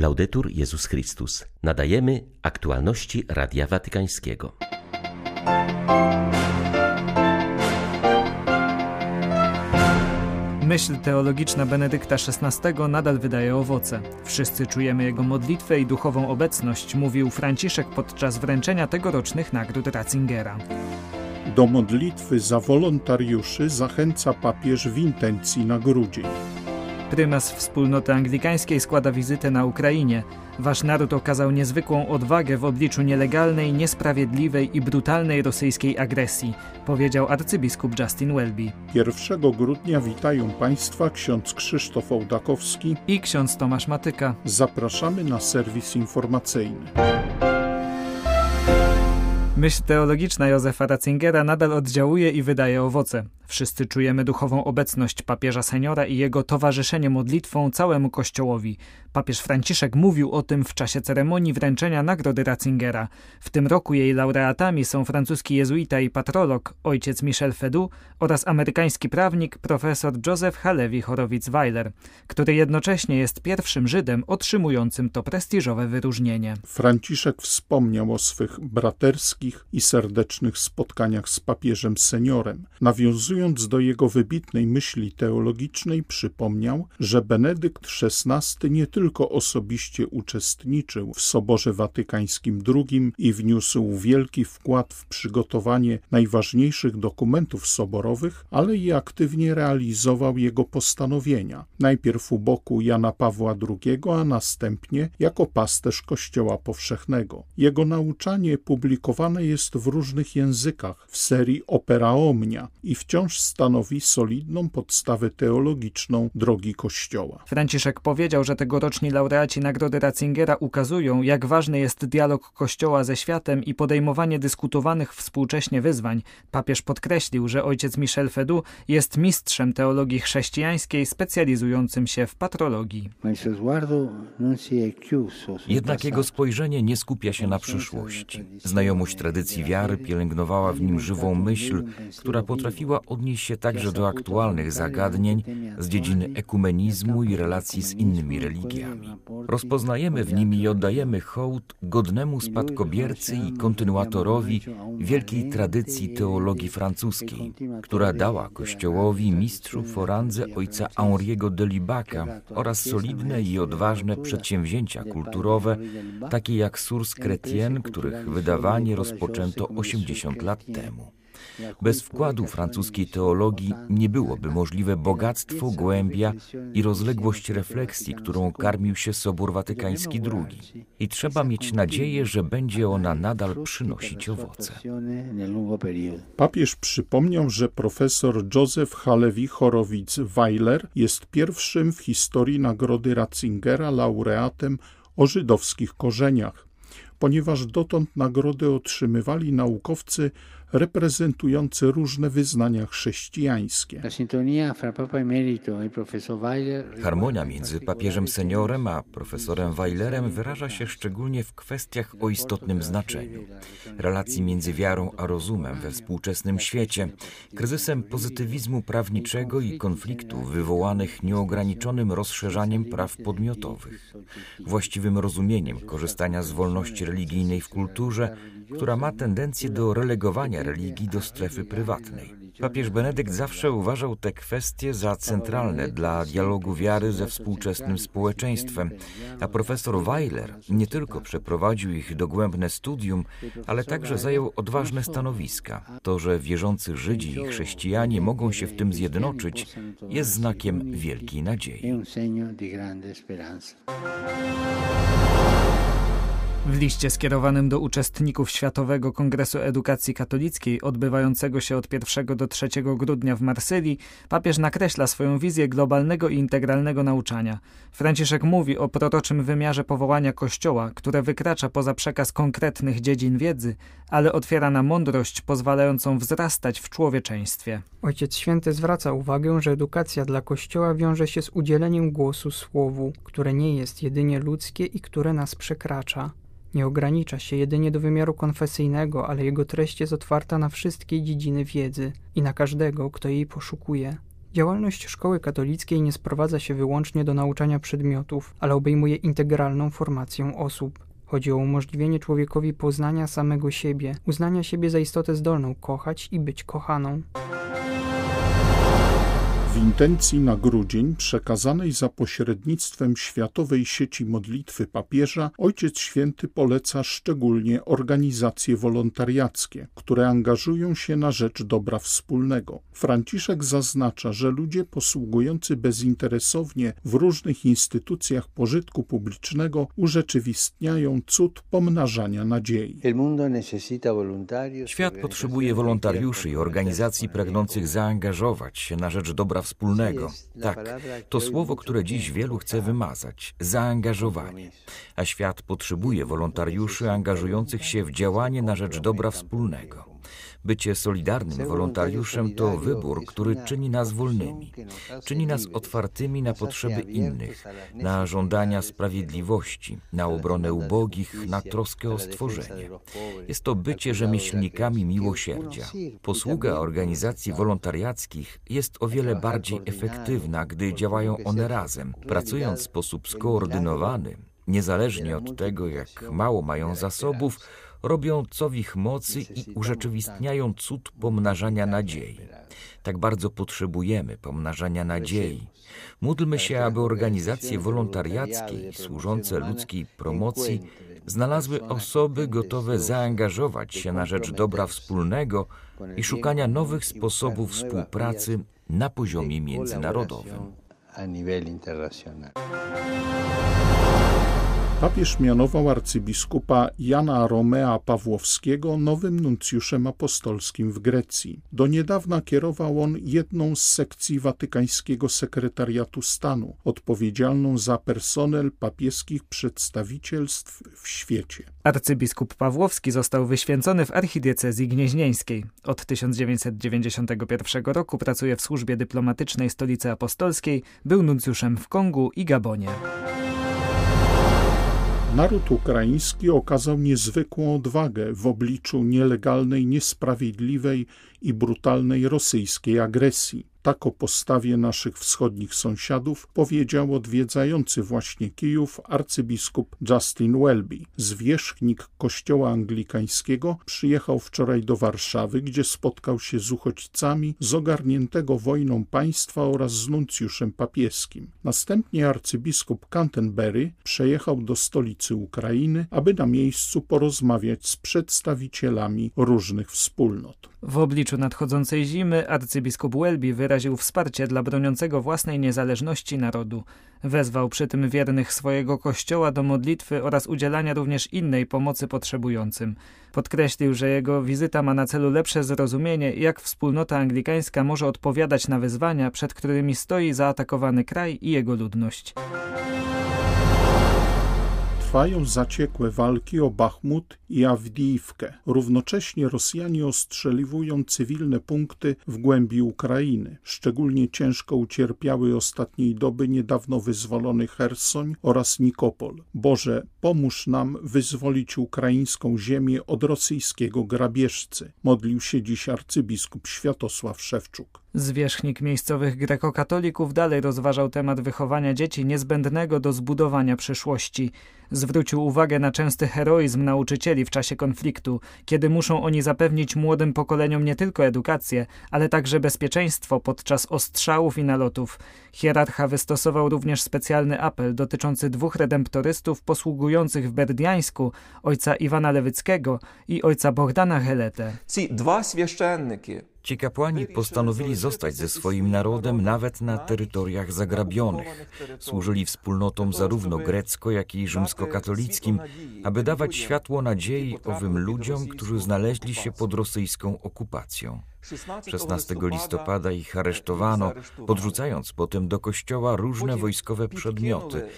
Laudetur Jezus Chrystus. Nadajemy aktualności Radia Watykańskiego. Myśl teologiczna Benedykta XVI nadal wydaje owoce. Wszyscy czujemy jego modlitwę i duchową obecność, mówił Franciszek podczas wręczenia tegorocznych nagród Ratzingera. Do modlitwy za wolontariuszy zachęca papież w intencji na grudzień. Prymas wspólnoty anglikańskiej składa wizytę na Ukrainie. Wasz naród okazał niezwykłą odwagę w obliczu nielegalnej, niesprawiedliwej i brutalnej rosyjskiej agresji, powiedział arcybiskup Justin Welby. 1 grudnia witają Państwa ksiądz Krzysztof Ołdakowski i ksiądz Tomasz Matyka. Zapraszamy na serwis informacyjny. Myśl teologiczna Józefa Ratzingera nadal oddziałuje i wydaje owoce. Wszyscy czujemy duchową obecność papieża seniora i jego towarzyszenie modlitwą całemu Kościołowi. Papież Franciszek mówił o tym w czasie ceremonii wręczenia Nagrody Ratzingera. W tym roku jej laureatami są francuski jezuita i patrolog ojciec Michel Fedu oraz amerykański prawnik profesor Joseph Halevi Horowitz-Weiler, który jednocześnie jest pierwszym Żydem otrzymującym to prestiżowe wyróżnienie. Franciszek wspomniał o swych braterskich i serdecznych spotkaniach z papieżem seniorem, nawiązując Nawiązując do jego wybitnej myśli teologicznej, przypomniał, że Benedykt XVI nie tylko osobiście uczestniczył w Soborze Watykańskim II i wniósł wielki wkład w przygotowanie najważniejszych dokumentów soborowych, ale i aktywnie realizował jego postanowienia. Najpierw u boku Jana Pawła II, a następnie jako pasterz Kościoła Powszechnego. Jego nauczanie publikowane jest w różnych językach w serii Opera Omnia i wciąż wciąż stanowi solidną podstawę teologiczną drogi Kościoła. Franciszek powiedział, że tegoroczni laureaci Nagrody Ratzingera ukazują, jak ważny jest dialog Kościoła ze światem i podejmowanie dyskutowanych współcześnie wyzwań. Papież podkreślił, że ojciec Michel Fedu jest mistrzem teologii chrześcijańskiej specjalizującym się w patrologii. Jednak jego spojrzenie nie skupia się na przyszłości. Znajomość tradycji wiary pielęgnowała w nim żywą myśl, która potrafiła odnieść się także do aktualnych zagadnień z dziedziny ekumenizmu i relacji z innymi religiami. Rozpoznajemy w nim i oddajemy hołd godnemu spadkobiercy i kontynuatorowi wielkiej tradycji teologii francuskiej, która dała Kościołowi mistrzów o randze ojca Henriego de Libaca oraz solidne i odważne przedsięwzięcia kulturowe, takie jak Source Chrétienne, których wydawanie rozpoczęto 80 lat temu. Bez wkładu francuskiej teologii nie byłoby możliwe bogactwo, głębia i rozległość refleksji, którą karmił się Sobór Watykański II. I trzeba mieć nadzieję, że będzie ona nadal przynosić owoce. Papież przypomniał, że profesor Józef Halevi Horowitz-Weiler jest pierwszym w historii Nagrody Ratzingera laureatem o żydowskich korzeniach, ponieważ dotąd nagrody otrzymywali naukowcy reprezentujące różne wyznania chrześcijańskie. Harmonia między papieżem seniorem a profesorem Weilerem wyraża się szczególnie w kwestiach o istotnym znaczeniu. Relacji między wiarą a rozumem we współczesnym świecie, kryzysem pozytywizmu prawniczego i konfliktów wywołanych nieograniczonym rozszerzaniem praw podmiotowych, właściwym rozumieniem korzystania z wolności religijnej w kulturze, która ma tendencję do relegowania religii do strefy prywatnej. Papież Benedykt zawsze uważał te kwestie za centralne dla dialogu wiary ze współczesnym społeczeństwem, a profesor Weiler nie tylko przeprowadził ich dogłębne studium, ale także zajął odważne stanowiska. To, że wierzący Żydzi i chrześcijanie mogą się w tym zjednoczyć, jest znakiem wielkiej nadziei. W liście skierowanym do uczestników Światowego Kongresu Edukacji Katolickiej, odbywającego się od 1 do 3 grudnia w Marsylii, papież nakreśla swoją wizję globalnego i integralnego nauczania. Franciszek mówi o proroczym wymiarze powołania Kościoła, które wykracza poza przekaz konkretnych dziedzin wiedzy, ale otwiera na mądrość pozwalającą wzrastać w człowieczeństwie. Ojciec Święty zwraca uwagę, że edukacja dla Kościoła wiąże się z udzieleniem głosu Słowu, które nie jest jedynie ludzkie i które nas przekracza. Nie ogranicza się jedynie do wymiaru konfesyjnego, ale jego treść jest otwarta na wszystkie dziedziny wiedzy i na każdego, kto jej poszukuje. Działalność szkoły katolickiej nie sprowadza się wyłącznie do nauczania przedmiotów, ale obejmuje integralną formację osób. Chodzi o umożliwienie człowiekowi poznania samego siebie, uznania siebie za istotę zdolną kochać i być kochaną. W intencji na grudzień przekazanej za pośrednictwem Światowej Sieci Modlitwy Papieża Ojciec Święty poleca szczególnie organizacje wolontariackie, które angażują się na rzecz dobra wspólnego. Franciszek zaznacza, że ludzie posługujący bezinteresownie w różnych instytucjach pożytku publicznego urzeczywistniają cud pomnażania nadziei. Świat potrzebuje wolontariuszy i organizacji pragnących zaangażować się na rzecz dobra wspólnego. Tak, to słowo, które dziś wielu chce wymazać zaangażowanie. A świat potrzebuje wolontariuszy angażujących się w działanie na rzecz dobra wspólnego. Bycie solidarnym wolontariuszem to wybór, który czyni nas wolnymi, czyni nas otwartymi na potrzeby innych, na żądania sprawiedliwości, na obronę ubogich, na troskę o stworzenie. Jest to bycie rzemieślnikami miłosierdzia. Posługa organizacji wolontariackich jest o wiele bardziej efektywna, gdy działają one razem, pracując w sposób skoordynowany, niezależnie od tego, jak mało mają zasobów, robią co w ich mocy i urzeczywistniają cud pomnażania nadziei. Tak bardzo potrzebujemy pomnażania nadziei. Módlmy się, aby organizacje wolontariackie służące ludzkiej promocji znalazły osoby gotowe zaangażować się na rzecz dobra wspólnego i szukania nowych sposobów współpracy na poziomie międzynarodowym. Papież mianował arcybiskupa Jana Romea Pawłowskiego nowym nuncjuszem apostolskim w Grecji. Do niedawna kierował on jedną z sekcji watykańskiego sekretariatu stanu, odpowiedzialną za personel papieskich przedstawicielstw w świecie. Arcybiskup Pawłowski został wyświęcony w archidiecezji gnieźnieńskiej. Od 1991 roku pracuje w służbie dyplomatycznej Stolicy Apostolskiej, był nuncjuszem w Kongu i Gabonie. Naród ukraiński okazał niezwykłą odwagę w obliczu nielegalnej, niesprawiedliwej i brutalnej rosyjskiej agresji. Tak o postawie naszych wschodnich sąsiadów powiedział odwiedzający właśnie Kijów arcybiskup Justin Welby. Zwierzchnik kościoła anglikańskiego przyjechał wczoraj do Warszawy, gdzie spotkał się z uchodźcami z ogarniętego wojną państwa oraz z nuncjuszem papieskim. Następnie arcybiskup Canterbury przejechał do stolicy Ukrainy, aby na miejscu porozmawiać z przedstawicielami różnych wspólnot. W obliczu nadchodzącej zimy arcybiskup Welby wyraził wsparcie dla broniącego własnej niezależności narodu. Wezwał przy tym wiernych swojego kościoła do modlitwy oraz udzielania również innej pomocy potrzebującym. Podkreślił, że jego wizyta ma na celu lepsze zrozumienie, jak wspólnota anglikańska może odpowiadać na wyzwania, przed którymi stoi zaatakowany kraj i jego ludność. Trwają zaciekłe walki o Bachmut i Awdijiwkę. Równocześnie Rosjanie ostrzeliwują cywilne punkty w głębi Ukrainy. Szczególnie ciężko ucierpiały ostatniej doby niedawno wyzwolony Hersoń oraz Nikopol. Boże, pomóż nam wyzwolić ukraińską ziemię od rosyjskiego grabieżcy. Modlił się dziś arcybiskup Światosław Szewczuk. Zwierzchnik miejscowych grekokatolików dalej rozważał temat wychowania dzieci niezbędnego do zbudowania przyszłości. Zwrócił uwagę na częsty heroizm nauczycieli w czasie konfliktu, kiedy muszą oni zapewnić młodym pokoleniom nie tylko edukację, ale także bezpieczeństwo podczas ostrzałów i nalotów. Hierarcha wystosował również specjalny apel dotyczący dwóch redemptorystów posługujących w Berdiańsku, ojca Iwana Lewyckiego i ojca Bogdana Helete. Ci dwa święcenniki Ci kapłani postanowili zostać ze swoim narodem nawet na terytoriach zagrabionych. Służyli wspólnotom zarówno grecko, jak i rzymskokatolickim, aby dawać światło nadziei owym ludziom, którzy znaleźli się pod rosyjską okupacją. 16 listopada ich aresztowano, podrzucając potem do kościoła różne wojskowe przedmioty,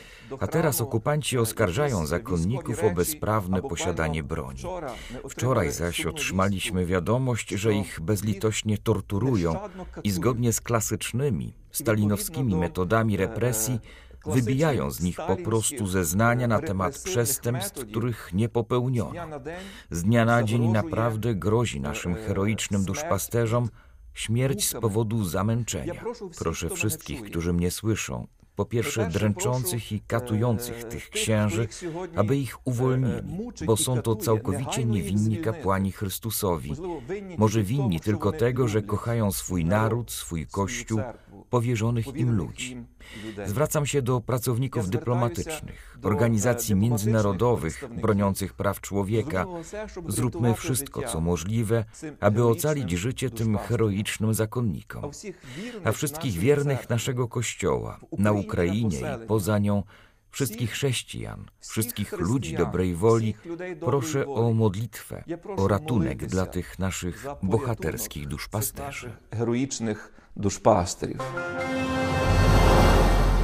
a teraz okupanci oskarżają zakonników o bezprawne posiadanie broni. Wczoraj zaś otrzymaliśmy wiadomość, że ich bezlitośnie torturują i zgodnie z klasycznymi, stalinowskimi metodami represji wybijają z nich po prostu zeznania na temat przestępstw, których nie popełniono. Z dnia na dzień naprawdę grozi naszym heroicznym duszpasterzom, Śmierć z powodu zamęczenia. Proszę wszystkich, którzy mnie słyszą, po pierwsze dręczących i katujących tych księży, aby ich uwolnili, bo są to całkowicie niewinni kapłani Chrystusowi. Może winni tylko tego, że kochają swój naród, swój kościół, powierzonych im ludzi. Zwracam się do pracowników dyplomatycznych, organizacji międzynarodowych broniących praw człowieka. Zróbmy wszystko, co możliwe, aby ocalić życie tym heroicznym zakonnikom. A wszystkich wiernych naszego Kościoła na Ukrainie i poza nią wszystkich chrześcijan, wszystkich ludzi dobrej woli, proszę o modlitwę, o ratunek dla tych naszych bohaterskich duszpasterzy. Heroicznych duszpasterów.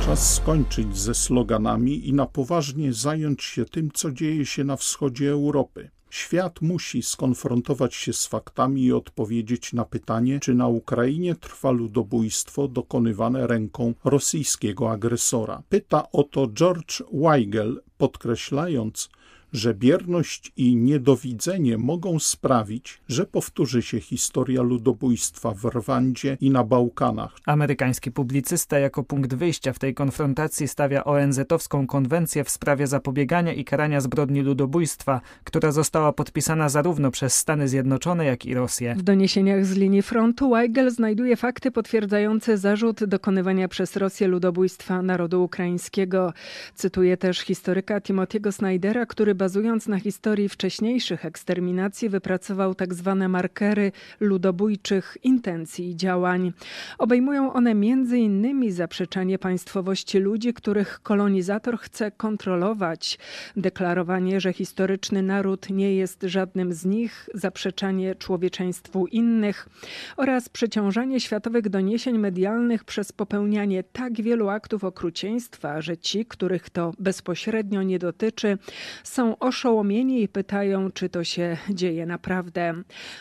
Czas skończyć ze sloganami i na poważnie zająć się tym, co dzieje się na wschodzie Europy. Świat musi skonfrontować się z faktami i odpowiedzieć na pytanie, czy na Ukrainie trwa ludobójstwo dokonywane ręką rosyjskiego agresora. Pyta o to George Weigel, podkreślając, że bierność i niedowidzenie mogą sprawić, że powtórzy się historia ludobójstwa w Rwandzie i na Bałkanach. Amerykański publicysta jako punkt wyjścia w tej konfrontacji stawia ONZ-owską konwencję w sprawie zapobiegania i karania zbrodni ludobójstwa, która została podpisana zarówno przez Stany Zjednoczone, jak i Rosję. W doniesieniach z linii frontu Weigel znajduje fakty potwierdzające zarzut dokonywania przez Rosję ludobójstwa narodu ukraińskiego. Cytuje też historyka Timothy'ego Snydera, który bazując na historii wcześniejszych eksterminacji wypracował tak zwane markery ludobójczych intencji i działań. Obejmują one m.in. zaprzeczanie państwowości ludzi, których kolonizator chce kontrolować, deklarowanie, że historyczny naród nie jest żadnym z nich, zaprzeczanie człowieczeństwu innych oraz przeciążanie światowych doniesień medialnych przez popełnianie tak wielu aktów okrucieństwa, że ci, których to bezpośrednio nie dotyczy, są oszołomieni i pytają, czy to się dzieje naprawdę.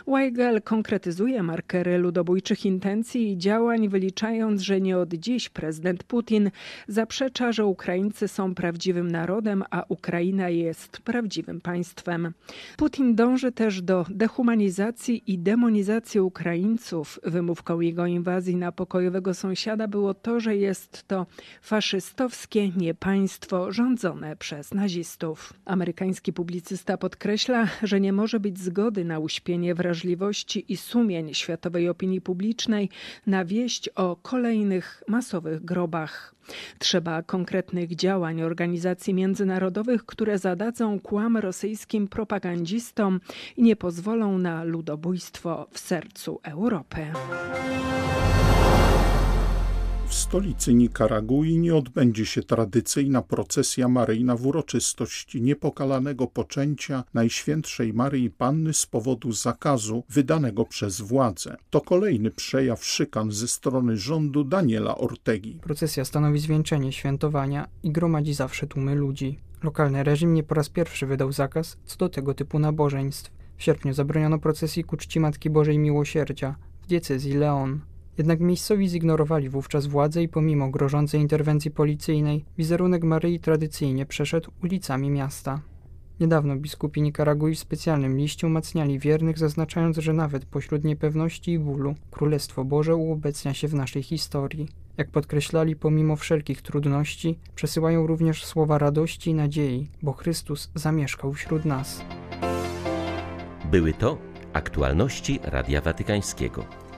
Weigel konkretyzuje markery ludobójczych intencji i działań, wyliczając, że nie od dziś prezydent Putin zaprzecza, że Ukraińcy są prawdziwym narodem, a Ukraina jest prawdziwym państwem. Putin dąży też do dehumanizacji i demonizacji Ukraińców. Wymówką jego inwazji na pokojowego sąsiada było to, że jest to faszystowskie niepaństwo rządzone przez nazistów. Amerykański publicysta podkreśla, że nie może być zgody na uśpienie wrażliwości i sumień światowej opinii publicznej na wieść o kolejnych masowych grobach. Trzeba konkretnych działań organizacji międzynarodowych, które zadadzą kłam rosyjskim propagandzistom i nie pozwolą na ludobójstwo w sercu Europy. W stolicy Nikaragui nie odbędzie się tradycyjna procesja maryjna w uroczystość niepokalanego poczęcia Najświętszej Maryi Panny z powodu zakazu wydanego przez władze. To kolejny przejaw szykan ze strony rządu Daniela Ortegi. Procesja stanowi zwieńczenie świętowania i gromadzi zawsze tłumy ludzi. Lokalny reżim nie po raz pierwszy wydał zakaz co do tego typu nabożeństw. W sierpniu zabroniono procesji ku czci Matki Bożej Miłosierdzia w diecezji Leon. Jednak miejscowi zignorowali wówczas władzę i pomimo grożącej interwencji policyjnej, wizerunek Maryi tradycyjnie przeszedł ulicami miasta. Niedawno biskupi Nikaragui w specjalnym liście umacniali wiernych, zaznaczając, że nawet pośród niepewności i bólu Królestwo Boże uobecnia się w naszej historii. Jak podkreślali, pomimo wszelkich trudności, przesyłają również słowa radości i nadziei, bo Chrystus zamieszkał wśród nas. Były to aktualności Radia Watykańskiego.